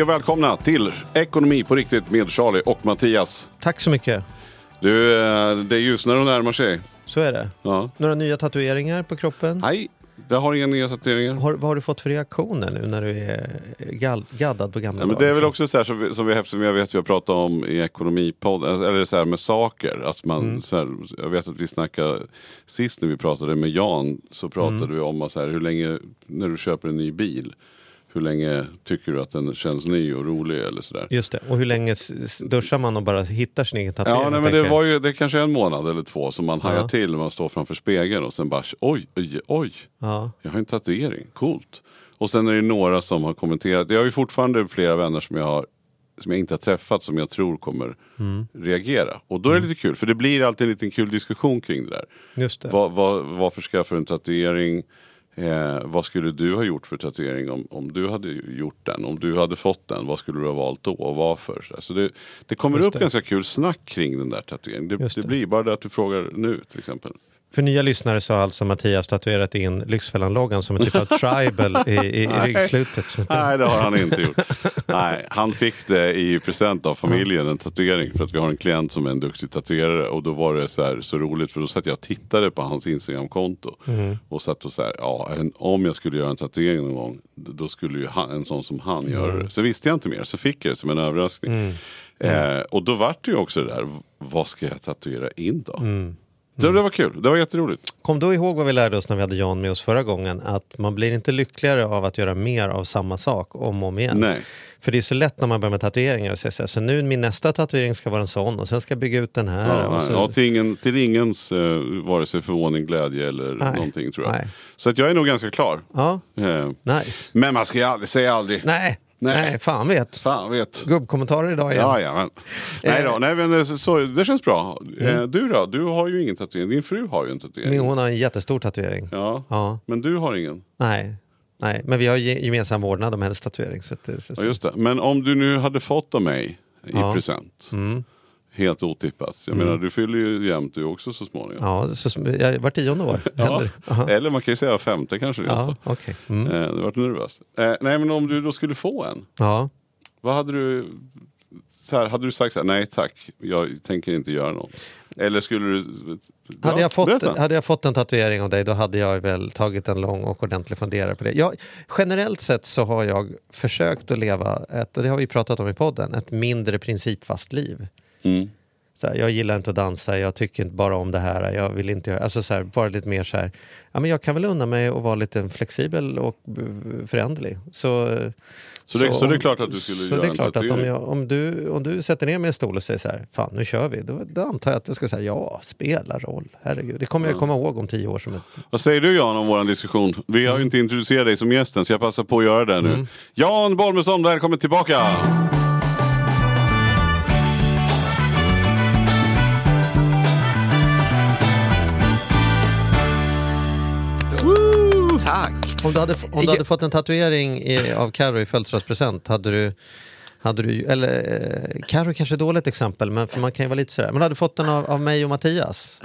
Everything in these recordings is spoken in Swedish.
Hej och välkomna till Ekonomi på riktigt med Charlie och Mattias. Tack så mycket. Du, eh, det är ljusnar och närmar sig. Så är det. Ja. Några nya tatueringar på kroppen? Nej, jag har inga nya tatueringar. Har, vad har du fått för reaktioner nu när du är gall, gaddad på gamla Ja, men dagar? det är väl också så här som som vi, eftersom jag vet vi har pratat om i Ekonomipodden, eller så här med saker. Att man, Mm. så här, jag vet att vi snackade sist när vi pratade med Jan, så pratade Mm. vi om så här, hur länge, när du köper en ny bil, hur länge tycker du att den känns ny och rolig eller sådär. Just det. Och hur länge duschar man och bara hittar sin egen tatuering? Ja, nej, men det jag? var ju det är kanske en månad eller två som man hajar Ja. till när man står framför spegeln och sen bara oj, oj, oj, Ja. jag har en tatuering, coolt. Och sen är det några som har kommenterat, jag har ju fortfarande flera vänner som jag har som jag inte har träffat som jag tror kommer Mm. reagera. Och då är det lite kul, för det blir alltid en liten kul diskussion kring det där. Just det. Vad, vad, varför skaffar du en tatuering? Eh, vad skulle du ha gjort för tatuering om, om du hade gjort den? Om du hade fått den, vad skulle du ha valt då och varför? Så, så det, det kommer Just upp det. ganska kul snack kring den där tatueringen. Det, det det. blir bara det att du frågar nu till exempel. För nya lyssnare så har alltså Mattias tatuerat in Lyxfällan-loggan som en typ av tribal i, i, i ryggslutet. Nej, det har han inte gjort. Nej, han fick det i present av familjen, en tatuering. För att vi har en klient som är en duktig tatuerare. Och då var det så, här, så roligt för då satt jag och tittade på hans Instagramkonto. Mm. Och satt och så här, ja, en, om jag skulle göra en tatuering någon gång. Då skulle ju han, en sån som han göra Mm. det. Så visste jag inte mer, så fick jag det som en överraskning. Eh, och då vart det ju också det där, vad ska jag tatuera in då? Mm. Så det var kul, det var jätteroligt. Kom då ihåg vad vi lärde oss när vi hade Jan med oss förra gången. Att man blir inte lyckligare av att göra mer av samma sak om och om igen. Nej. För det är så lätt när man börjar med tatueringar och säger så, här, så nu min nästa tatuering ska vara en sån och sen ska jag bygga ut den här. Ja, så, ja, till, ingen, till ingens eh, vare sig förvåning, glädje eller Nej. någonting tror jag. Nej. Så att jag är nog ganska klar. ja, Eh, nice. men man ska ju aldrig säga aldrig. Nej, Nej. nej. fan vet. Fan vet. Gubbkommentarer idag igen. Ja, ja, men. Nej då, nej, men så, så, det känns bra. Eh, du då? Du har ju ingen tatuering. Din fru har ju en tatuering. Min hon har en jättestor tatuering. Ja. Ja. men du har ingen. Nej. Nej, men vi har ge- gemensam vårdnad om hennes tatuering. Så det, så, Ja, just det. Men om du nu hade fått av mig i Ja. present. Mm. Helt otippat. Jag menar, du fyller ju jämnt du också så småningom. Ja, så, jag, var tionde år Ja. Eller man kan ju säga femte kanske. Ja, okej. Mm. Eh, du vart nervös. Eh, nej, men om du då skulle få en. Ja. Vad hade du, så här, hade du sagt så här, nej tack, jag tänker inte göra något? Eller skulle du... Hade, Ja, jag fått, berätta. hade jag fått en tatuering av dig då hade jag väl tagit en lång och ordentlig funderare på det. Jag, generellt sett så har jag försökt att leva ett, och det har vi pratat om i podden, ett mindre principfast liv. Mm. Så här, jag gillar inte att dansa, jag tycker inte bara om det här, jag vill inte göra, alltså så här, bara lite mer så här, ja men jag kan väl unna mig att vara lite flexibel och föränderlig. Så, Så det- så det är klart att du skulle så göra det är klart att om, jag, om, du, om du sätter ner mig i en stol och säger så här, fan nu kör vi, då, då antar jag att jag ska säga ja, spela roll, herregud. Det kommer jag komma ihåg om tio år som ett Vad säger du Jan om vår diskussion? Vi har ju inte introducerat dig som gästen så jag passar på att göra det nu. Mm. Jan Bolmesson, välkommen tillbaka! Om du hade, om du Ja. hade fått en tatuering i, av Carro i födelsedagspresent, hade du, hade du, eller eh, Carro kanske är ett dåligt exempel, men för man kan ju vara lite sådär, men hade du fått den av, av mig och Mattias?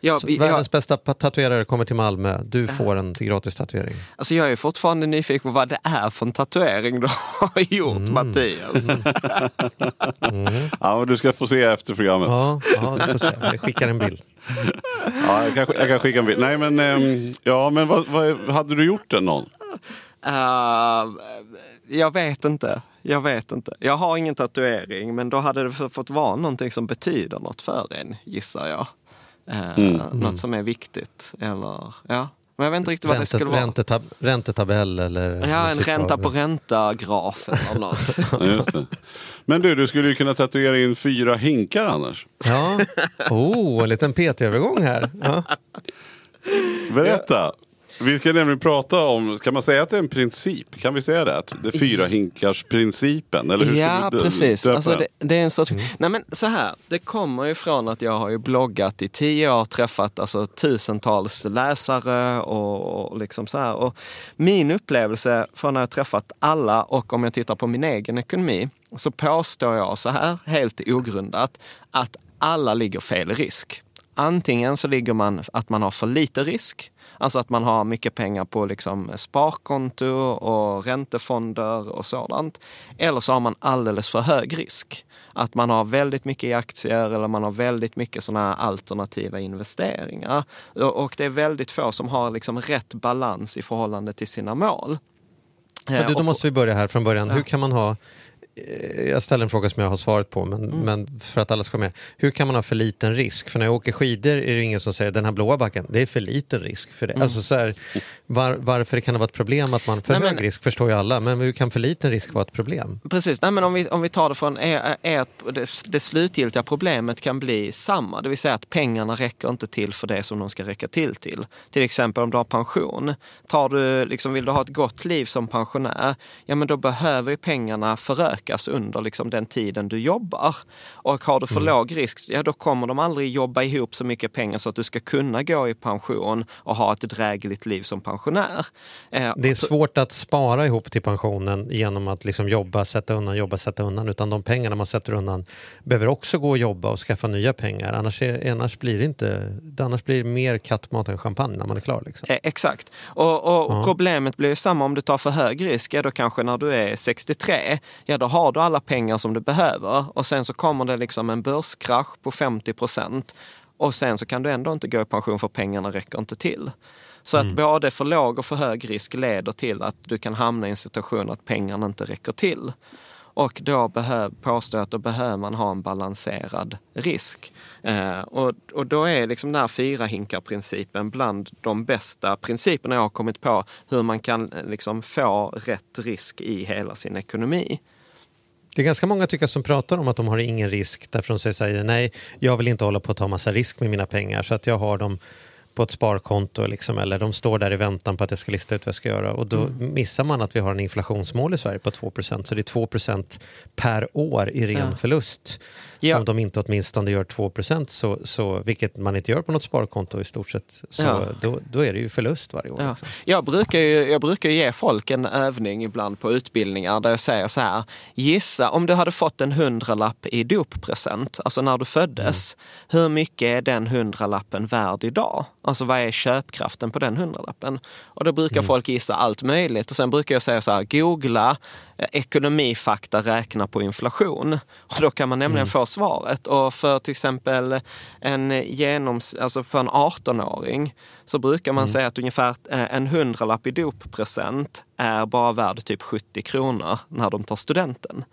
Ja. Så jag, världens bästa pa- tatuerare kommer till Malmö, du får en till gratis tatuering. alltså jag är fortfarande nyfiken på vad det är för en tatuering du har gjort, Mm. Mattias. Ja, men du ska få se efter programmet. Ja. Ja, ja du får se. Jag skickar en bild. Jag, kan, jag kan skicka en bild. Nej men, ehm, ja, men vad, vad, hade du gjort den någon? Eh, jag vet inte. Jag vet inte. Jag har ingen tatuering, men då hade det fått vara någonting som betyder något för en, gissar jag. Eh, Mm. Något som är viktigt. Eller, ja. Men jag vet inte riktigt vad det Ränte, skulle vara. räntetab, räntetabell eller... Ja, en typ ränta av- på ränta-graf eller något. Ja, just det. Men du, du skulle ju kunna tatuera in fyra hinkar annars. Ja. Oh, en liten PT-övergång här. Ja. Berätta! Vi ska nämligen prata om, kan man säga att det är en princip? Kan vi säga det? Att det är fyra hinkars principen? Eller hur Ja, precis. Alltså det, det är en strategi. Nej, men så här, det kommer ju från att jag har ju bloggat i tio år, träffat alltså, tusentals läsare och, och liksom så här. Och min upplevelse från när jag träffat alla och om jag tittar på min egen ekonomi så påstår jag så här, helt ogrundat, att alla ligger fel i risk. Antingen så ligger man att man har för lite risk, alltså att man har mycket pengar på liksom sparkonto och räntefonder och sådant. Eller så har man alldeles för hög risk. Att man har väldigt mycket i aktier eller man har väldigt mycket sådana alternativa investeringar. Och det är väldigt få som har liksom rätt balans i förhållande till sina mål. Men Eh, du, då och- måste vi börja här från början. Hur kan man ha eh, jag ställer en fråga som jag har svaret på, men, Mm. men för att alla ska med. Hur kan man ha för liten risk? För när jag åker skidor är det ingen som säger den här blåa backen, det är för liten risk för det. Alltså så här, var, varför det kan vara ett problem att man för Mm. Nej, hög men- risk förstår ju alla, men hur kan för liten risk vara ett problem? Precis, Nej, men om, vi, om vi tar det från är, är det, det slutgiltiga problemet kan bli samma, det vill säga att pengarna räcker inte till för det som de ska räcka till till. Till exempel om du har pension, tar du, liksom, vill du ha ett gott liv som pensionär, ja men då behöver ju pengarna förökas under liksom, den tiden du jobbar. Och har du för låg risk, ja då kommer de aldrig jobba ihop så mycket pengar så att du ska kunna gå i pension och ha ett drägligt liv som pensionär. Eh, Det är så- svårt att spara ihop till pensionen genom att liksom jobba, sätta undan, jobba, sätta undan. Utan de pengarna man sätter undan behöver också gå och jobba och skaffa nya pengar. Annars, är, annars blir det inte, annars blir det mer kattmat än champagne när man är klar. Liksom. Eh, Exakt. Och, och problemet blir ju samma om du tar för hög risk. Ja, då kanske när du är 63, ja då har du alla pengar som du behöver. Och sen så kommer det liksom en börskrasch på 50 procent. Och sen så kan du ändå inte gå i pension för pengarna räcker inte till. Så att både för låg och för hög risk leder till att du kan hamna i en situation att pengarna inte räcker till. Och då behöv, påstår jag att då behöver man ha en balanserad risk. Eh, och, och då är liksom den här fyra hinkar-principen bland de bästa principerna jag har kommit på hur man kan eh, liksom få rätt risk i hela sin ekonomi. Det är ganska många tycker jag som pratar om att de har ingen risk därför de säger nej, jag vill inte hålla på att ta massa risk med mina pengar så att jag har dem på ett sparkonto liksom, eller de står där i väntan på att jag ska lista ut vad jag ska göra och då missar man att vi har en inflationsmål i Sverige på 2% så det är 2% per år i ren Ja. förlust. Ja. Om de inte åtminstone gör 2 så, så, vilket man inte gör på något sparkonto i stort sett, så Ja. då, då är det ju förlust varje år. Ja. Liksom. Jag, brukar ju, jag brukar ge folk en övning ibland på utbildningar där jag säger så här. Gissa om du hade fått en hundralapp i doppresent, alltså när du föddes. Hur mycket är den hundralappen värd idag? Alltså vad är köpkraften på den hundralappen? Och då brukar folk gissa allt möjligt. Och sen brukar jag säga så här, googla ekonomifakta räkna på inflation. Och då kan man nämligen få svaret. Och för till exempel en genoms, alltså för en 18-åring så brukar man säga att ungefär eh, en hundralapp i doppresent är bara värd typ 70 kronor när de tar studenten.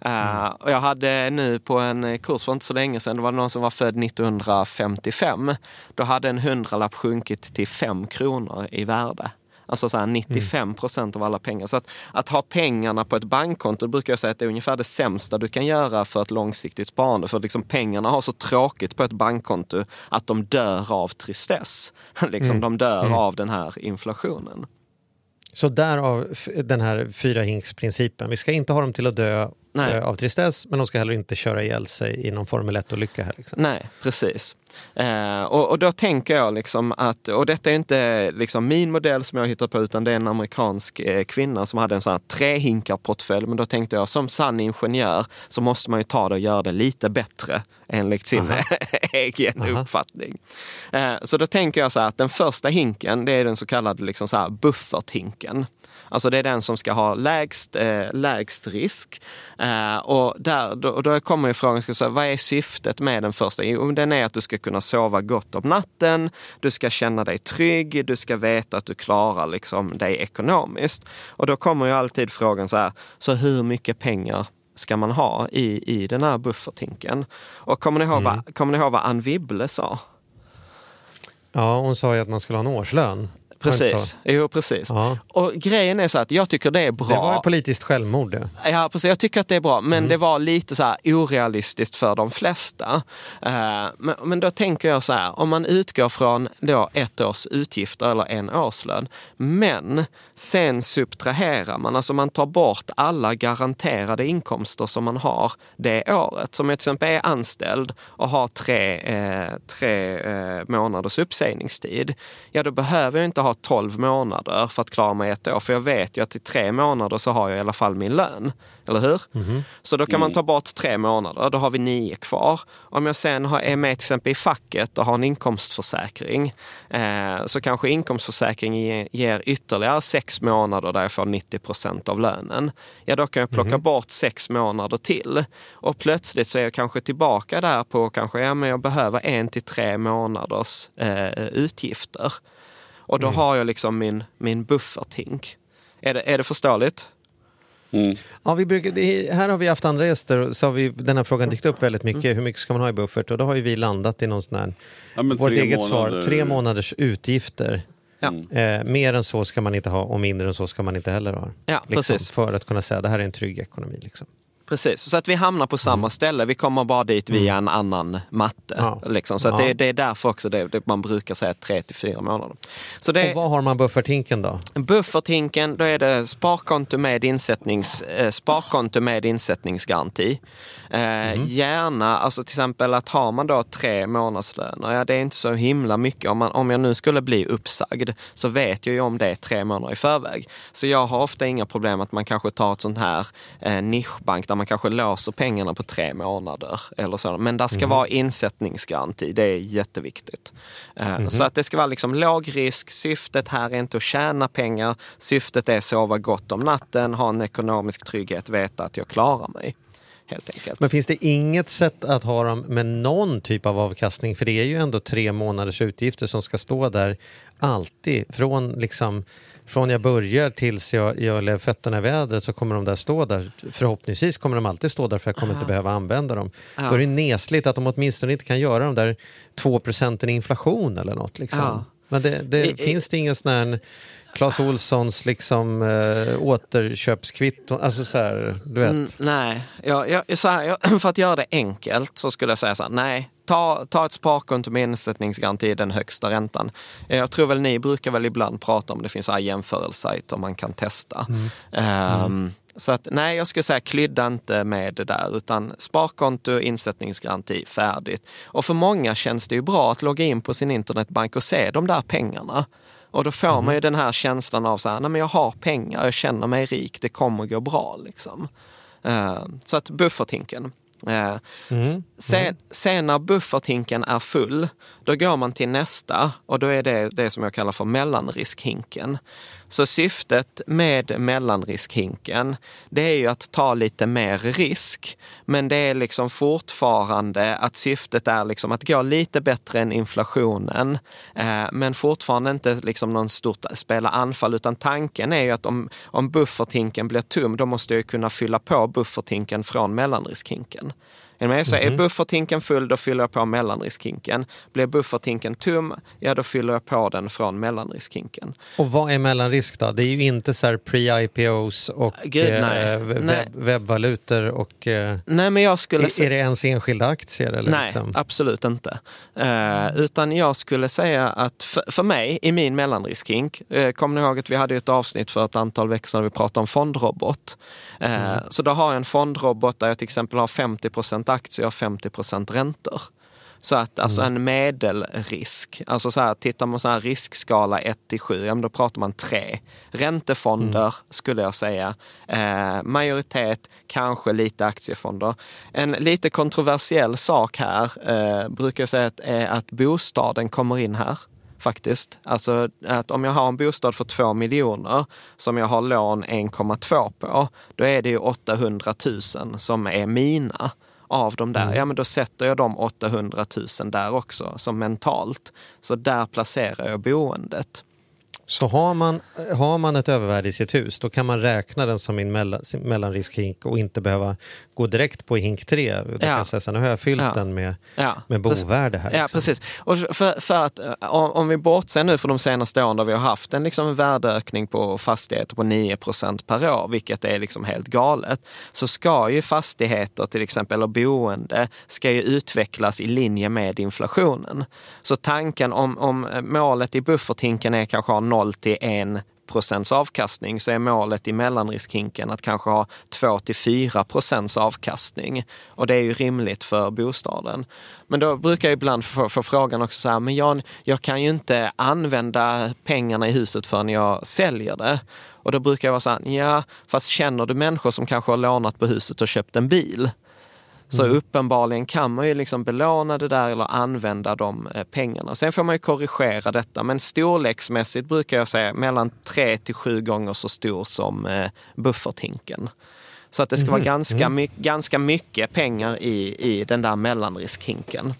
Eh, och jag hade nu på en kurs för inte så länge sedan, det var någon som var född 1955. Då hade en hundralapp sjunkit till 5 kronor i värde. Alltså så här 95 procent av alla pengar. Så att, att ha pengarna på ett bankkonto brukar jag säga att det är ungefär det sämsta du kan göra för ett långsiktigt sparande. För liksom pengarna har så tråkigt på ett bankkonto att de dör av tristess. liksom, De dör av den här inflationen. Så därav den här fyra hinks-principen. Vi ska inte ha dem till att dö Nej. eh, av tristess, men de ska heller inte köra ihjäl sig i någon Formel 1-olycka. Här, liksom. Nej, precis. Eh, och, och då tänker jag liksom att, och detta är inte liksom min modell som jag har hittat på, utan det är en amerikansk eh, kvinna som hade en sån här trehinkar-portfölj. Men då tänkte jag, som sann ingenjör så måste man ju ta det och göra det lite bättre enligt sin egen Aha. uppfattning. Eh, så då tänker jag så här att den första hinken, det är den så kallade liksom så här bufferthinken. Alltså det är den som ska ha lägst, eh, lägst risk. Eh, och där, då, då kommer ju frågan, ska säga, vad är syftet med den första? Jo, den är att du ska kunna sova gott om natten, du ska känna dig trygg, du ska veta att du klarar liksom dig ekonomiskt. Och då kommer ju alltid frågan så här, så hur mycket pengar ska man ha i, i den här bufferthinken? Och kommer ni ihåg, vad, kommer ni ihåg vad Ann Wibble sa? Ja, hon sa ju att man skulle ha en årslön. Precis. Jo, precis. Ja. Och grejen är så att jag tycker det är bra. Det var politiskt självmord det. Ja, precis. Jag tycker att det är bra, men Mm. det var lite så här orealistiskt för de flesta. Eh, men, men då tänker jag så här, om man utgår från då ett års utgifter eller en årslön, men sen subtraherar man, alltså man tar bort alla garanterade inkomster som man har det året. Som till exempel är anställd och har tre, eh, tre eh, månaders uppsägningstid. Ja, då behöver jag inte ha 12 månader för att klara mig ett år, för jag vet ju att i tre månader så har jag i alla fall min lön. Eller hur? Så då kan man ta bort tre månader, då har vi nio kvar. Om jag sen har, är med till exempel i facket och har en inkomstförsäkring eh, så kanske inkomstförsäkring ge- ger ytterligare sex månader där jag får 90 procent av lönen. Ja, då kan jag plocka bort sex månader till. Och plötsligt så är jag kanske tillbaka där på kanske, ja men jag behöver en till tre månaders eh, utgifter. Och då har jag liksom min, min bufferthink. Är det, är det förståeligt? Ja, vi brukar, det, här har vi haft andra gäster och så har vi, den här frågan dykt upp väldigt mycket. Hur mycket ska man ha i buffert? Och då har ju vi landat i någon sån här, Ja, vårt eget månader. svar. Tre månaders utgifter. Ja. Eh, mer än så ska man inte ha och mindre än så ska man inte heller ha. Ja, liksom, precis. För att kunna säga det här är en trygg ekonomi. Liksom. Precis, så att vi hamnar på samma ställe. Vi kommer bara dit via en annan matte. Ja. Liksom. Så Ja. det, det är därför också det, det man brukar säga tre till fyra månader. Så det, Och vad har man bufferthinken då? Bufferthinken, då är det sparkonto med, insättnings, eh, sparkonto med insättningsgaranti. Eh, Gärna, alltså till exempel att har man då tre månadslöner, ja det är inte så himla mycket. Om, man, om jag nu skulle bli uppsagd så vet jag ju om det är tre månader i förväg. Så jag har ofta inga problem att man kanske tar ett sånt här eh, nischbank där man kanske låser pengarna på tre månader. Eller så. Men där ska vara insättningsgaranti, det är jätteviktigt. Eh, Så att det ska vara liksom låg risk. Syftet här är inte att tjäna pengar. Syftet är att sova gott om natten, ha en ekonomisk trygghet, veta att jag klarar mig. Helt enkelt. Men finns det inget sätt att ha dem med någon typ av avkastning? För det är ju ändå tre månaders utgifter som ska stå där alltid. Från, liksom, från jag börjar tills jag, jag lägger fötterna i vädret så kommer de där stå där. Förhoppningsvis kommer de alltid stå där för jag kommer inte behöva använda dem. Då är det nesligt att de åtminstone inte kan göra de där två procenten inflation eller något. Liksom. Ja. Men det, det, I- finns det ingen sån här Clas Olssons liksom, äh, återköpskvitton? Alltså så här, du vet. Mm, nej, jag, jag, så här, jag, för att göra det enkelt så skulle jag säga så här, nej, ta, ta ett sparkonto med insättningsgaranti, den högsta räntan. Jag tror väl ni brukar väl ibland prata om det finns jämförelsesajter man kan testa. Ehm, Så att nej, jag skulle säga klydda inte med det där utan sparkonto, insättningsgaranti, färdigt. Och för många känns det ju bra att logga in på sin internetbank och se de där pengarna. Och då får man ju den här känslan av så här, nej men jag har pengar, jag känner mig rik, det kommer gå bra liksom. Eh, Så att bufferthinken. Eh, s- Sen, sen när bufferthinken är full, då går man till nästa och då är det det som jag kallar för mellanriskhinken. Så syftet med mellanriskhinken, det är ju att ta lite mer risk. Men det är liksom fortfarande att syftet är liksom att gå lite bättre än inflationen. Eh, men fortfarande inte liksom någon stort spela anfall, utan tanken är ju att om, om bufferthinken blir tom, då måste jag kunna fylla på bufferthinken från mellanriskhinken. Är med? Så är bufferthinken full, då fyller jag på mellanriskhinken. Blir bufferthinken tom, ja då fyller jag på den från mellanriskhinken. Och vad är mellanrisk då? Det är ju inte så här pre-IPOs och Gud, eh, webb, Nej. webbvalutor och... Eh, Nej, men jag skulle är, är det ens enskilda aktier? Eller Nej, liksom? absolut inte. Eh, utan jag skulle säga att för, för mig, i min mellanriskhink, uh, kommer ni ihåg att vi hade ett avsnitt för ett antal veckor sedan där vi pratade om fondrobot. Eh, Så då har jag en fondrobot där jag till exempel har 50 aktier och 50% räntor. Så att alltså en medelrisk, alltså så här, tittar man så här riskskala 1 till 7, ja, då pratar man 3. Räntefonder skulle jag säga. Eh, majoritet, kanske lite aktiefonder. En lite kontroversiell sak här eh, brukar jag säga att, är att bostaden kommer in här faktiskt. Alltså att om jag har en bostad för 2 miljoner som jag har lån 1,2 på, då är det ju 800 000 som är mina av de där. Ja, men då sätter jag de 800 000 där också, som mentalt. Så där placerar jag boendet. Så har man, har man ett övervärde i sitt hus, då kan man räkna den som en mellan, mellanriskhink och inte behöva gå direkt på hink 3. Då kan Ja. jag säga nu har jag fyllt Ja. den med, Ja, med bovärde här. Ja, liksom. precis. Och för, för att eh, om, om vi bortser nu från de senaste åren där vi har haft en liksom värdeökning på fastigheter på 9% per år, vilket är liksom helt galet, så ska ju fastigheter till exempel, eller boende, ska ju utvecklas i linje med inflationen. Så tanken om, om eh, målet i bufferthinken är kanske ha 0 till 1 procents avkastning så är målet i mellanriskhinken att kanske ha 2 till 4 procents avkastning. Och det är ju rimligt för bostaden. Men då brukar jag ibland få, få frågan också så här, men Jan, jag kan ju inte använda pengarna i huset förrän jag säljer det. Och då brukar jag vara så här, ja, fast känner du människor som kanske har lånat på huset och köpt en bil? Så uppenbarligen kan man ju liksom belåna det där eller använda de eh, pengarna. Sen får man ju korrigera detta, men storleksmässigt brukar jag säga mellan tre till sju gånger så stor som eh, bufferthinken. Så att det ska vara ganska, my- ganska mycket pengar i, i den där mellanriskhinken.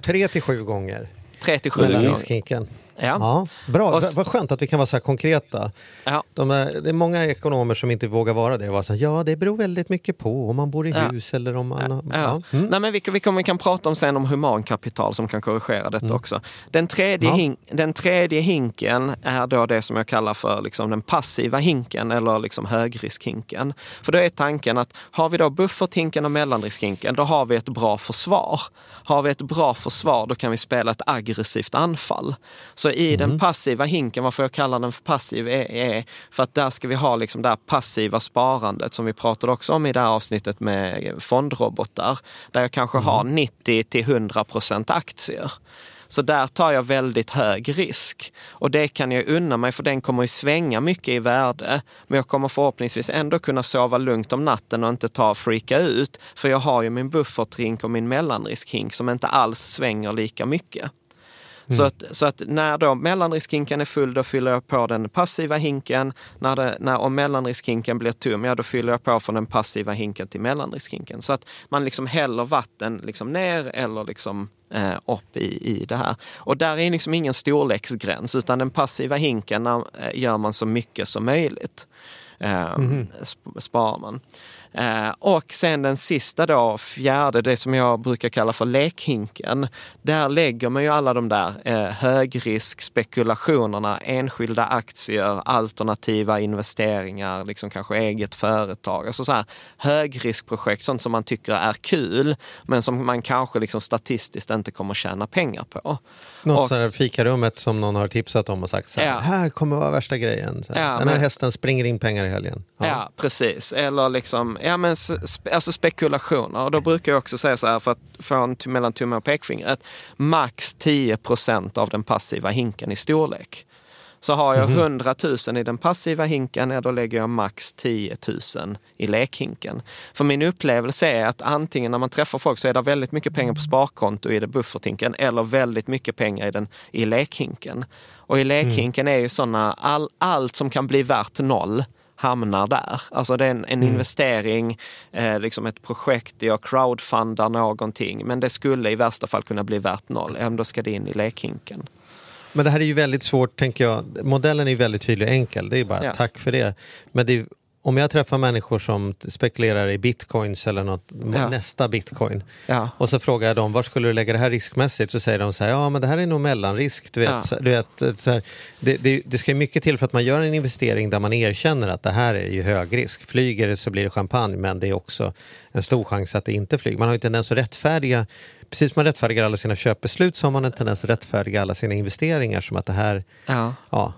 Tre till sju gånger Tre till sju gånger. Ja. Ja, bra, Och vad skönt att vi kan vara så här konkreta. Ja. De är, det är många ekonomer som inte vågar vara det. Vara så här, ja, det beror väldigt mycket på om man bor i Ja. hus eller om man... Ja. Mm. Nej, men vi, vi, kommer, vi kan prata om sen om humankapital som kan korrigera detta också. Den tredje, Ja. hin, den tredje hinken är då det som jag kallar för liksom den passiva hinken eller liksom högriskhinken. För då är tanken att har vi då bufferthinken och mellanriskhinken, då har vi ett bra försvar. Har vi ett bra försvar, då kan vi spela ett aggressivt anfall. Så i den passiva hinken, varför jag kallar den för passiv, är, är för att där ska vi ha liksom det här passiva sparandet som vi pratade också om i det här avsnittet med fondrobotar. Där jag kanske har 90 till 100 procent aktier. Så där tar jag väldigt hög risk. Och det kan jag unna mig för den kommer ju svänga mycket i värde. Men jag kommer förhoppningsvis ändå kunna sova lugnt om natten och inte ta freaka ut. För jag har ju min buffertrink och min mellanriskhink som inte alls svänger lika mycket. Så, att, så att när då mellanriskhinken är full, då fyller jag på den passiva hinken. När det, när, om mellanriskhinken blir tom, ja då fyller jag på från den passiva hinken till mellanriskhinken. Så att man liksom häller vatten liksom ner eller liksom eh, upp i, i det här. Och där är liksom ingen storleksgräns, utan den passiva hinken eh, gör man så mycket som möjligt. Eh, sp- sparar man. Eh, och sen den sista då, fjärde, det som jag brukar kalla för lekhinken. Där lägger man ju alla de där eh, högriskspekulationerna, enskilda aktier, alternativa investeringar, liksom kanske eget företag. Alltså så här högriskprojekt, sånt som man tycker är kul, men som man kanske liksom statistiskt inte kommer tjäna pengar på. Något Och- så här fikarummet som någon har tipsat om och sagt så här, Ja. här kommer vara värsta grejen. Så här, Ja, Den här men- hästen springer in pengar i helgen. Ja. precis. Eller liksom, ja men spe, alltså spekulationer. Och då brukar jag också säga så här, för att t- mellan tummen och pekfingret, max 10 procent av den passiva hinken i storlek. Så har jag 100 000 i den passiva hinken, ja, då lägger jag max 10 000 i lekhinken. För min upplevelse är att antingen när man träffar folk så är det väldigt mycket pengar på sparkonto i det bufferthinken eller väldigt mycket pengar i, den, i lekhinken. Och i lekhinken är ju sådana, all, allt som kan bli värt noll hamnar där. Alltså det är en, en investering, eh, liksom ett projekt, jag crowdfundar någonting, men det skulle i värsta fall kunna bli värt noll. Ändå ska det in i lekhinken. Men det här är ju väldigt svårt, tänker jag. Modellen är ju väldigt tydlig och enkel. Det är bara Ja. tack för det. Men det är, om jag träffar människor som spekulerar i bitcoins eller något, Ja. nästa bitcoin. Ja. Och så frågar jag dem, var skulle du lägga det här riskmässigt? Så säger de så här, ja men det här är nog mellanrisk. Du vet, Ja. du vet, så här, det, det, det ska ju mycket till för att man gör en investering där man erkänner att det här är ju hög risk. Flyger det så blir det champagne, men det är också en stor chans att det inte flyger. Man har ju tendens att rättfärdiga Precis som man rättfärdigar alla sina köpbeslut så har man en tendens att rättfärdiga alla sina investeringar som att det här, Ja.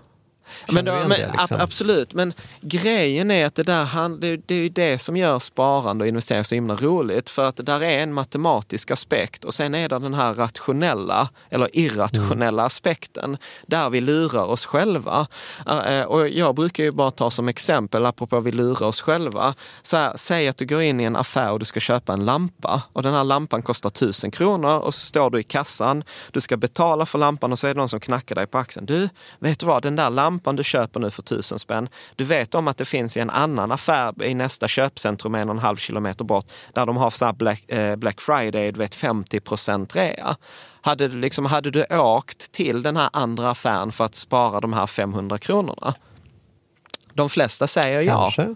Men, då, men det, liksom? ab- Absolut, men grejen är att det där det, det är ju det som gör sparande och investering så himla roligt. För att där är en matematisk aspekt och sen är det den här rationella eller irrationella Mm. aspekten där vi lurar oss själva. Och jag brukar ju bara ta som exempel, apropå vi lurar oss själva. Så här, säg att du går in i en affär och du ska köpa en lampa och den här lampan kostar tusen kronor och så står du i kassan. Du ska betala för lampan och så är det någon som knackar dig på axeln. Du, vet du vad, den där lampan lampan du köper nu för tusen spänn. Du vet om att det finns i en annan affär i nästa köpcentrum en och en halv kilometer bort där de har så här Black, eh, Black Friday, du vet 50 procent rea. Hade du, liksom, hade du åkt till den här andra affären för att spara de här 500 kronorna? De flesta säger. Kanske. Ja,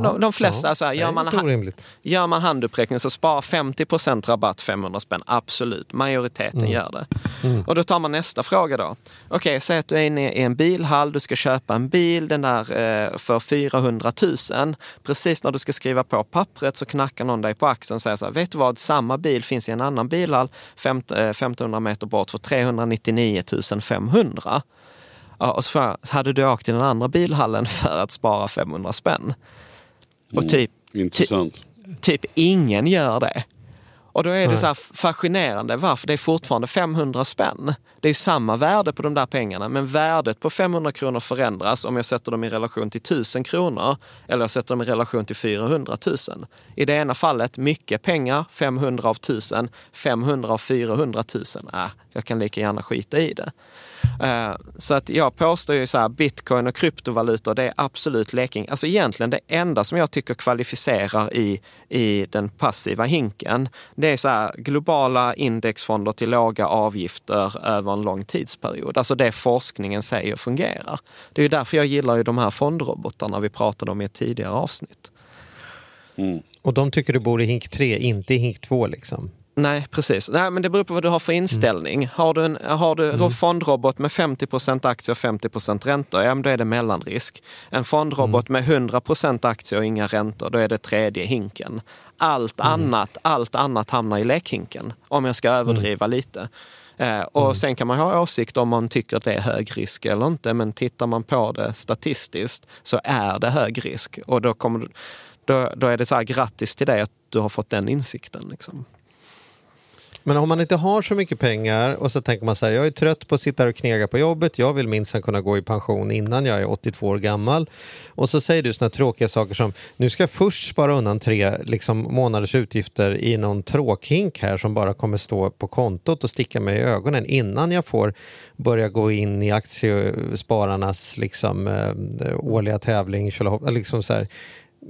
de, de flesta, Ja, alltså, det gör, man, gör man handuppräckning så spara 50% rabatt 500 spänn. Absolut, majoriteten Mm. gör det. Och då tar man nästa fråga då. Okej, säg att du är inne i en bilhall, du ska köpa en bil, den där eh, för 400 000. Precis när du ska skriva på pappret så knackar någon dig på axeln och säger så här, vet du vad, samma bil finns i en annan bilhall femt- eh, 1500 meter bort för 399 500. Ja, och så hade du åkt till den andra bilhallen för att spara 500 spänn? Och typ, Intressant. typ ingen gör det. Och då är det så här fascinerande varför det är fortfarande 500 spänn. Det är samma värde på de där pengarna, men värdet på 500 kronor förändras om jag sätter dem i relation till 1000 kronor eller jag sätter dem i relation till 400 000. I det ena fallet mycket pengar, 500 av 1000, 500 av 400 000. Äh, jag kan lika gärna skita i det. Eh, Så att jag påstår ju så här, bitcoin och kryptovalutor, det är absolut leking. Alltså egentligen det enda som jag tycker kvalificerar i, i den passiva hinken, det är så här globala indexfonder till låga avgifter över en lång tidsperiod. Alltså det forskningen säger fungerar. Det är ju därför jag gillar ju de här fondrobotarna vi pratade om i ett tidigare avsnitt. Och de tycker du bor i hink 3, inte i hink 2 liksom. Nej, precis. Nej, men det beror på vad du har för inställning. Har du en har du en fondrobot med 50% aktier och 50 räntor, ja men då är det mellanrisk. En fondrobot med 100% aktier och inga räntor, då är det tredje hinken. Allt, annat, allt annat hamnar i lekhinken, om jag ska överdriva lite. Eh, och sen kan man ha åsikt om man tycker att det är hög risk eller inte, men tittar man på det statistiskt så är det hög risk. Och då, kommer, då, då är det så här, grattis till dig att du har fått den insikten. Liksom. Men om man inte har så mycket pengar och så tänker man så här, jag är trött på att sitta här och knega på jobbet, jag vill minst kunna gå i pension innan jag är 82 år gammal. Och så säger du sådana tråkiga saker som, nu ska jag först spara undan tre liksom, månaders utgifter i någon tråkhink här som bara kommer stå på kontot och sticka mig i ögonen innan jag får börja gå in i aktiespararnas liksom, eh, årliga tävling. Liksom så här,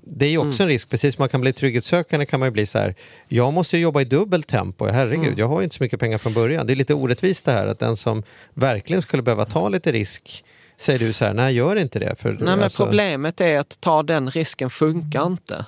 det är ju också en risk, precis som man kan bli trygghetssökande kan man ju bli så här, jag måste ju jobba i dubbelt tempo, herregud, jag har ju inte så mycket pengar från början. Det är lite orättvist det här att den som verkligen skulle behöva ta lite risk, säger du så här, nej gör inte det. För, Nej, men alltså- problemet är att ta den risken funkar inte.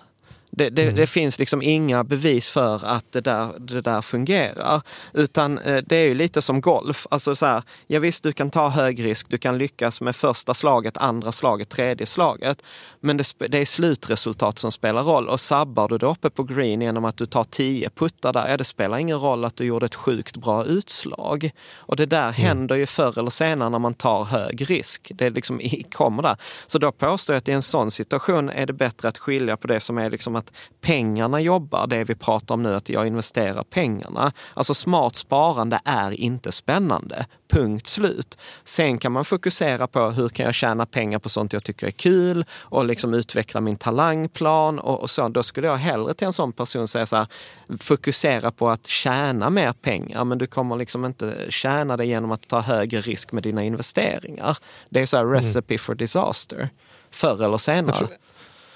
Det, det, det finns liksom inga bevis för att det där, det där fungerar. Utan eh, det är ju lite som golf. Alltså så här, ja visst, du kan ta hög risk, du kan lyckas med första slaget, andra slaget, tredje slaget. Men det, det är slutresultat som spelar roll. Och sabbar du det uppe på green genom att du tar tio puttar där, ja det spelar ingen roll att du gjorde ett sjukt bra utslag. Och det där händer ju förr eller senare när man tar hög risk. Det liksom kommer där. Så då påstår jag att i en sån situation är det bättre att skilja på det som är liksom att pengarna jobbar, det vi pratar om nu, att jag investerar pengarna. Alltså smart sparande är inte spännande. Punkt slut. Sen kan man fokusera på hur kan jag tjäna pengar på sånt jag tycker är kul och liksom utveckla min talangplan och, och så. Då skulle jag hellre till en sån person säga så här, fokusera på att tjäna mer pengar, men du kommer liksom inte tjäna det genom att ta högre risk med dina investeringar. Det är så här recipe for disaster. Förr eller senare. Jag tror,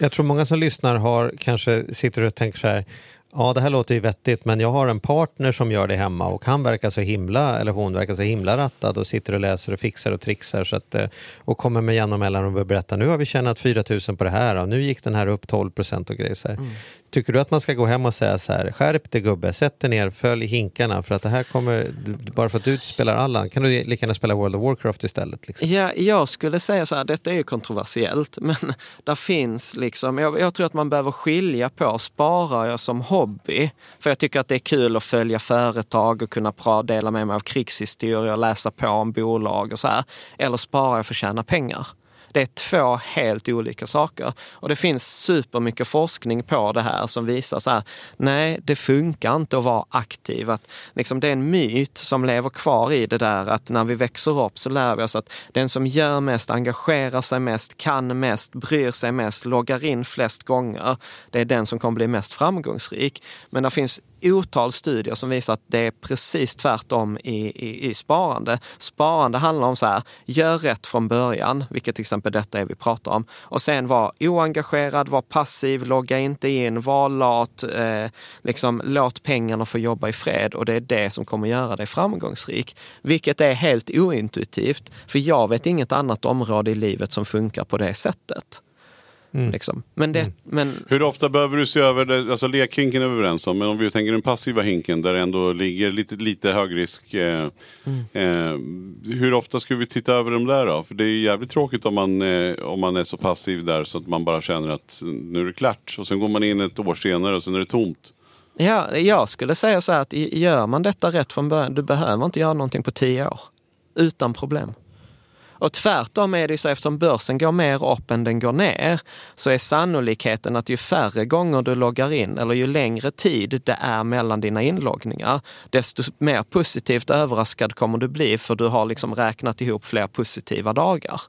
jag tror många som lyssnar har kanske sitter och tänker så här Ja, det här låter ju vettigt, men jag har en partner som gör det hemma och han verkar så himla, eller hon verkar så himla rattad och sitter och läser och fixar och trixar så att, eh, och kommer med jämna mellanrum och berättar nu har vi tjänat 4 000 på det här och nu gick den här upp 12 procent och grejer. Så här. Mm. Tycker du att man ska gå hem och säga så här, skärp dig gubbe, sätt dig ner, följ hinkarna för att det här kommer, bara för att du spelar Allan kan du lika gärna spela World of Warcraft istället. Liksom. Ja, jag skulle säga så här, detta är ju kontroversiellt, men där finns liksom, jag, jag tror att man behöver skilja på, sparar jag som hobby, för jag tycker att det är kul att följa företag och kunna pra, dela med mig av krigshistoria och läsa på om bolag och så här, eller sparar jag för att tjäna pengar? Det är två helt olika saker. Och det finns supermycket forskning på det här som visar så här, nej, det funkar inte att vara aktiv. Att, liksom, det är en myt som lever kvar i det där att när vi växer upp så lär vi oss att den som gör mest, engagerar sig mest, kan mest, bryr sig mest, loggar in flest gånger, det är den som kommer bli mest framgångsrik. Men det finns otal studier som visar att det är precis tvärtom i, i, i sparande. Sparande handlar om så här, gör rätt från början, vilket till exempel detta är vi pratar om. Och sen var oengagerad, var passiv, logga inte in, var lat, eh, liksom låt pengarna få jobba i fred och det är det som kommer göra dig framgångsrik. Vilket är helt ointuitivt, för jag vet inget annat område i livet som funkar på det sättet. Mm. Liksom. Men det, men, Hur ofta behöver du se över det? Alltså lekhinken är vi överens om, men om vi tänker den passiva hinken där det ändå ligger lite, lite högrisk. Eh, eh, hur ofta ska vi titta över dem där då? För det är jävligt tråkigt om man, eh, om man är så passiv där så att man bara känner att nu är det klart. Och sen går man in ett år senare och sen är det tomt. Ja, jag skulle säga så här att gör man detta rätt från början, du behöver inte göra någonting på tio år. Utan problem. Och tvärtom är det så eftersom börsen går mer upp än den går ner så är sannolikheten att ju färre gånger du loggar in eller ju längre tid det är mellan dina inloggningar, desto mer positivt överraskad kommer du bli för du har liksom räknat ihop fler positiva dagar.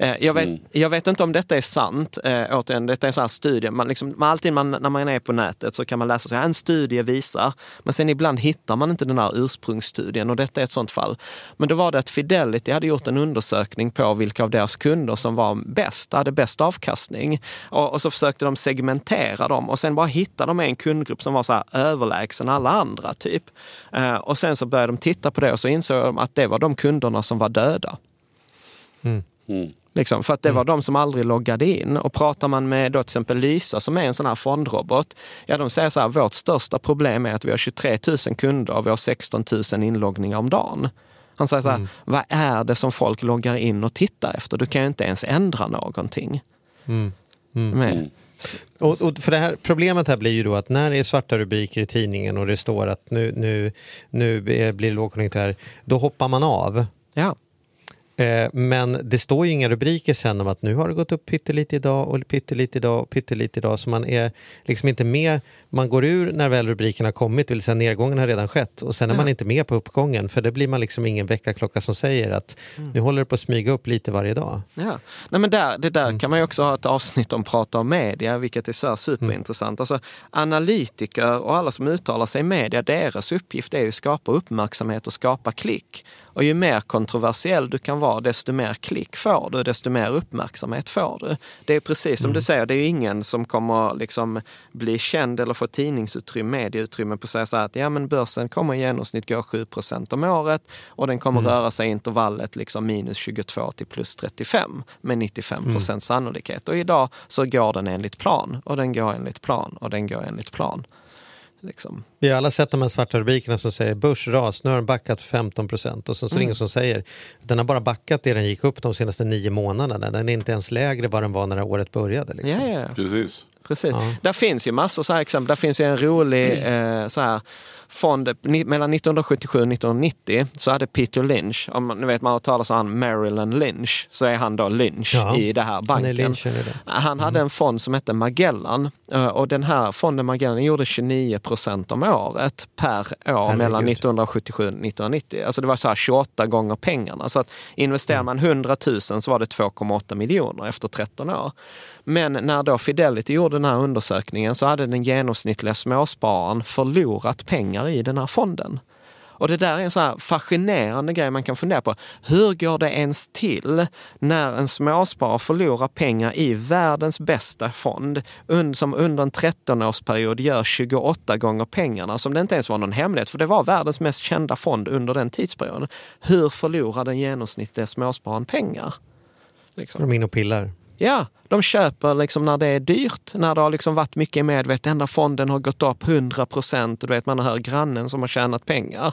Eh, Jag vet, Mm. jag vet inte om detta är sant. Eh, återigen, detta är en sån här studie. Man liksom, man alltid man, när man är på nätet så kan man läsa så här, en studie visar. Men sen ibland hittar man inte den här ursprungsstudien och detta är ett sånt fall. Men då var det att Fidelity hade gjort en undersökning på vilka av deras kunder som var bäst, hade bäst avkastning. Och, och så försökte de segmentera dem och sen bara hittade de en kundgrupp som var så här överlägsen alla andra. typ. Eh, och sen så började de titta på det och så insåg de att det var de kunderna som var döda. Mm. Liksom, för att det var de som aldrig loggade in. Och pratar man med då till exempel Lysa som är en sån här fondrobot, ja de säger så här, vårt största problem är att vi har 23 000 kunder och vi har 16 000 inloggningar om dagen. Han säger så här, vad är det som folk loggar in och tittar efter? Du kan ju inte ens ändra någonting. Mm. Med. Och, och för det här, problemet här blir ju då att när det är svarta rubriker i tidningen och det står att nu, nu, nu blir det lågkonjunktur, då hoppar man av. Ja. Eh, Men det står ju inga rubriker sen om att nu har det gått upp pyttelite idag och pyttelite idag och pyttelite idag. Så man är liksom inte med. Man går ur när väl rubrikerna har kommit, det vill säga nedgången har redan skett. Och sen är man inte med på uppgången för det blir man liksom ingen väckarklocka som säger att nu håller det på att smyga upp lite varje dag. Ja. Nej, men där, det där kan man ju också ha ett avsnitt om prata om media, vilket är så superintressant. Alltså, analytiker och alla som uttalar sig i media, deras uppgift är ju att skapa uppmärksamhet och skapa klick. Och ju mer kontroversiell du kan vara, desto mer klick får du, desto mer uppmärksamhet får du. Det är precis som du säger, det är ju ingen som kommer liksom bli känd eller få tidningsutrymme, medieutrymme på att säga så här att ja, men börsen kommer i genomsnitt gå 7% om året och den kommer röra sig i intervallet liksom minus 22 till plus 35 med 95 procent sannolikhet. Och idag så går den enligt plan och den går enligt plan och den går enligt plan. Liksom. Vi har alla sett de här svarta rubrikerna som säger börsras, nu har den backat 15 procent och sen så är det ingen som säger den har bara backat det den gick upp de senaste nio månaderna. Den är inte ens lägre vad den var när det året började. Liksom. Ja, ja, ja. Precis. Precis. Ja. Där finns ju massor så här exempel. Där finns ju en rolig eh, så här, fond. Ni, mellan 1977 och 1990 så hade Peter Lynch, om man- ni vet man har talat om han Marilyn Lynch, så är han då Lynch Ja. i det här Han är banken. det. Han hade en fond som hette Magellan eh, och den här fonden Magellan gjorde 29 procent om året per år mellan 1977 och 1990. Alltså det var så här 28 gånger pengarna. Så att investerar man 100 000 så var det 2,8 miljoner efter 13 år. Men när då Fidelity gjorde den här undersökningen så hade den genomsnittliga småspararen förlorat pengar i den här fonden. Och det där är en så här fascinerande grej man kan fundera på. Hur går det ens till när en småsparare förlorar pengar i världens bästa fond som under en 13-årsperiod gör 28 gånger pengarna, som det inte ens var någon hemlighet, för det var världens mest kända fond under den tidsperioden. Hur förlorar den genomsnittliga småspararen pengar? Liksom. De är inne och pillar. Ja, de köper liksom när det är dyrt, när det har liksom varit mycket medvetet. vet, fonden har gått upp 100 procent, du vet man hör grannen som har tjänat pengar.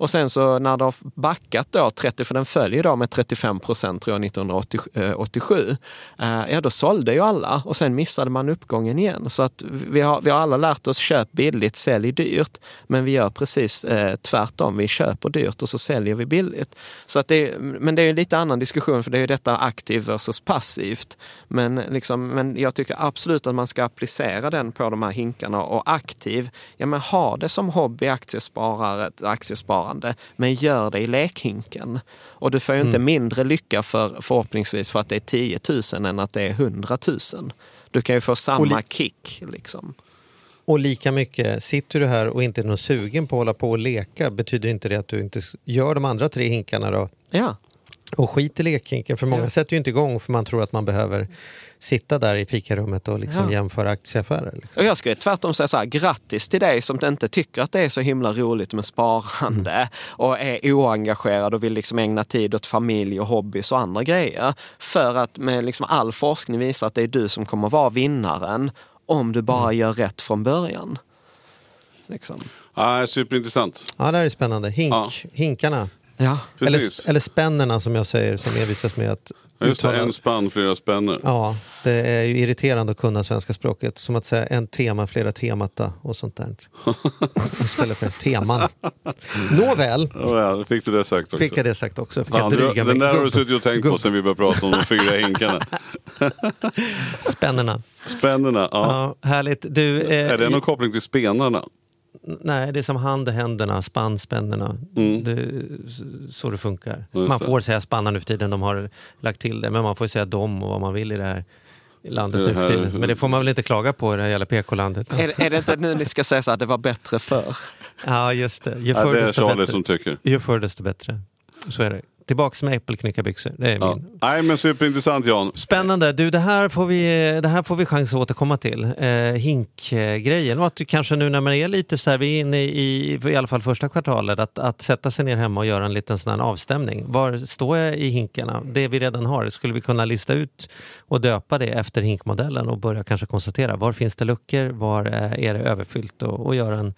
Och sen så när det har backat då 30, för den följer då med 35 procent tror jag 1987, eh, ja då sålde ju alla och sen missade man uppgången igen. Så att vi har, vi har alla lärt oss köp billigt, sälj dyrt, men vi gör precis eh, tvärtom. Vi köper dyrt och så säljer vi billigt. Så att det, men det är ju lite annan diskussion för det är ju detta aktiv versus passivt. Men, liksom, men jag tycker absolut att man ska applicera den på de här hinkarna och aktiv, ja men ha det som hobby aktiesparare, aktiesparande, men gör det i lekhinken. Och du får ju inte mindre lycka för, förhoppningsvis för att det är 10 000 än att det är 100 000. Du kan ju få samma kick. Liksom. Och lika mycket, sitter du här och inte är någon sugen på att hålla på och leka, betyder inte det att du inte gör de andra tre hinkarna då? Ja. Och skit i lekhinken, för många sätter ju inte igång för man tror att man behöver sitta där i fikarummet och liksom Ja. jämföra aktieaffärer. Liksom. Och jag skulle tvärtom säga så här, grattis till dig som inte tycker att det är så himla roligt med sparande och är oengagerad och vill liksom ägna tid åt familj och hobbys och andra grejer. För att med liksom all forskning visar att det är du som kommer vara vinnaren om du bara gör rätt från början. Liksom. Ja, superintressant. Ja, det här är spännande. Hink, Ja. Hinkarna. Ja. Eller, Precis. eller spännerna som jag säger, som envisas med att Ja, Just det, en spann, flera spänner. Ja, det är ju irriterande att kunna svenska språket. Som att säga en tema, flera temata och sånt där. Istället för teman. Nåväl, Ja, ja, fick du det sagt också. fick jag det sagt också. Fick Ja, jag du, mig. den där har du suttit och tänkt på gubb- sen vi började prata om de fyra hinkarna. Spännerna. Spännerna, ja. Ja, härligt. Du, eh, Är det någon koppling till spenarna? Nej, det är som hand i händerna, spann, spännerna. Det är så det funkar. Mm. Just man det. får säga spannar nu för tiden, de har lagt till det. Men man får säga dom och vad man vill i det här landet Det nu för här- tiden. Men det får man väl inte klaga på i det här jävla PK-landet. Är, är det inte nu ni ska säga så här, det var bättre förr? Ja, just det. Ju Ja, förr det är desto Charlie bättre. som tycker. Ju förr desto bättre. Så är det. Tillbaks med äppelknyckarbyxor. Det är Ja. min. Nej men superintressant Jan. Spännande. Du, det här får vi, det här får vi chans att återkomma till. Eh, Hink-grejen. Och att du kanske nu när man är lite så här, vi är inne i, i alla fall första kvartalet, att, att sätta sig ner hemma och göra en liten sån avstämning. Var står jag i hinkarna? Det vi redan har, skulle vi kunna lista ut och döpa det efter hinkmodellen och börja kanske konstatera var finns det luckor, var eh, är det överfyllt och, och göra en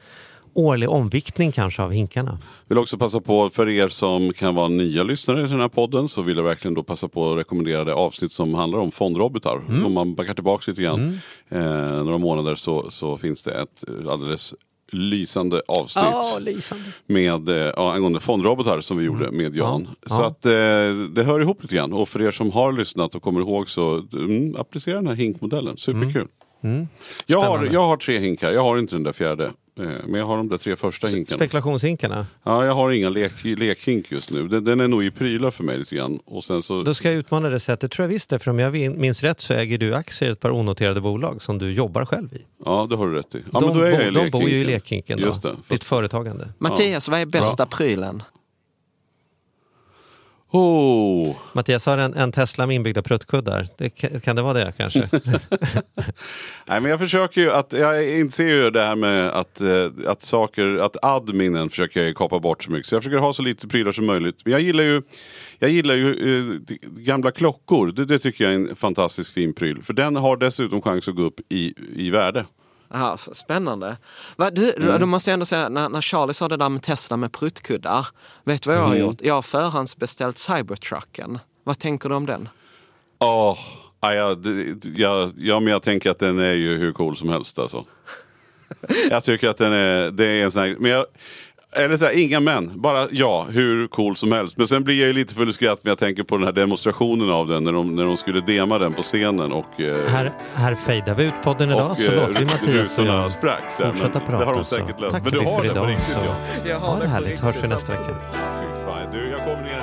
årlig omviktning kanske av hinkarna. Vill också passa på för er som kan vara nya lyssnare till den här podden så vill jag verkligen då passa på att rekommendera det avsnitt som handlar om fondrobotar. Mm. Om man backar tillbaka lite grann eh, några månader så, så finns det ett alldeles lysande avsnitt lysande. med eh, angående fondrobotar som vi gjorde med Jan. Mm. Ja, Så att eh, det hör ihop lite grann. Och för er som har lyssnat och kommer ihåg så mm, applicera den här hinkmodellen. Superkul. Jag, har, Mm. Spännande. jag har tre hinkar, jag har inte den där fjärde. Eh, Men jag har de där tre första hinkarna. Spekulationshinkarna. Ja, jag har ingen lek, lekhink just nu. Den, den är nog i prylar för mig lite grann. Och sen så... Då ska jag utmana det sättet. tror jag visst det, för om jag minns rätt så äger du aktier i ett par onoterade bolag som du jobbar själv i. Ja, det har du rätt i. Ja, de, men då är jag i bo- de bor ju i lekhinken. Då. Just det. Ditt Fast... företagande. Mattias, vad är bästa prylen? Oh. Mattias har en, en Tesla med inbyggda pruttkuddar. Det, kan, det vara det kanske? Nej, men jag försöker ju att, jag inser ju det här med att, eh, att saker, att adminen försöker jag kapa bort så mycket. Så jag försöker ha så lite prylar som möjligt. Men jag gillar ju, jag gillar ju eh, gamla klockor. Det, det tycker jag är en fantastiskt fin pryl. För den har dessutom chans att gå upp i, i värde. Aha, spännande. Va, du, Då måste jag ändå säga, när, när Charlie sa det där med Tesla med pruttkuddar. Vet du vad jag har gjort? Jag har förhandsbeställt Cybertrucken. Vad tänker du om den? Åh, ja, ja, ja, ja, men jag tänker att den är ju hur cool som helst alltså. Jag tycker att den är, det är en sån här, men jag, eller så här, inga men, bara ja, hur cool som helst. Men sen blir jag ju lite full i skratt när jag tänker på den här demonstrationen av den, när de, när de skulle dema den på scenen och, eh, här, här fejdar vi ut podden idag och så eh, låter vi Mattias och jag sprack. fortsätta prata. Det har de säkert löst. tackar Men du har för det på idag. riktigt så. ja. Jag Ha det härligt, hörs vi nästa vecka. Fy fan, du, jag kommer ner,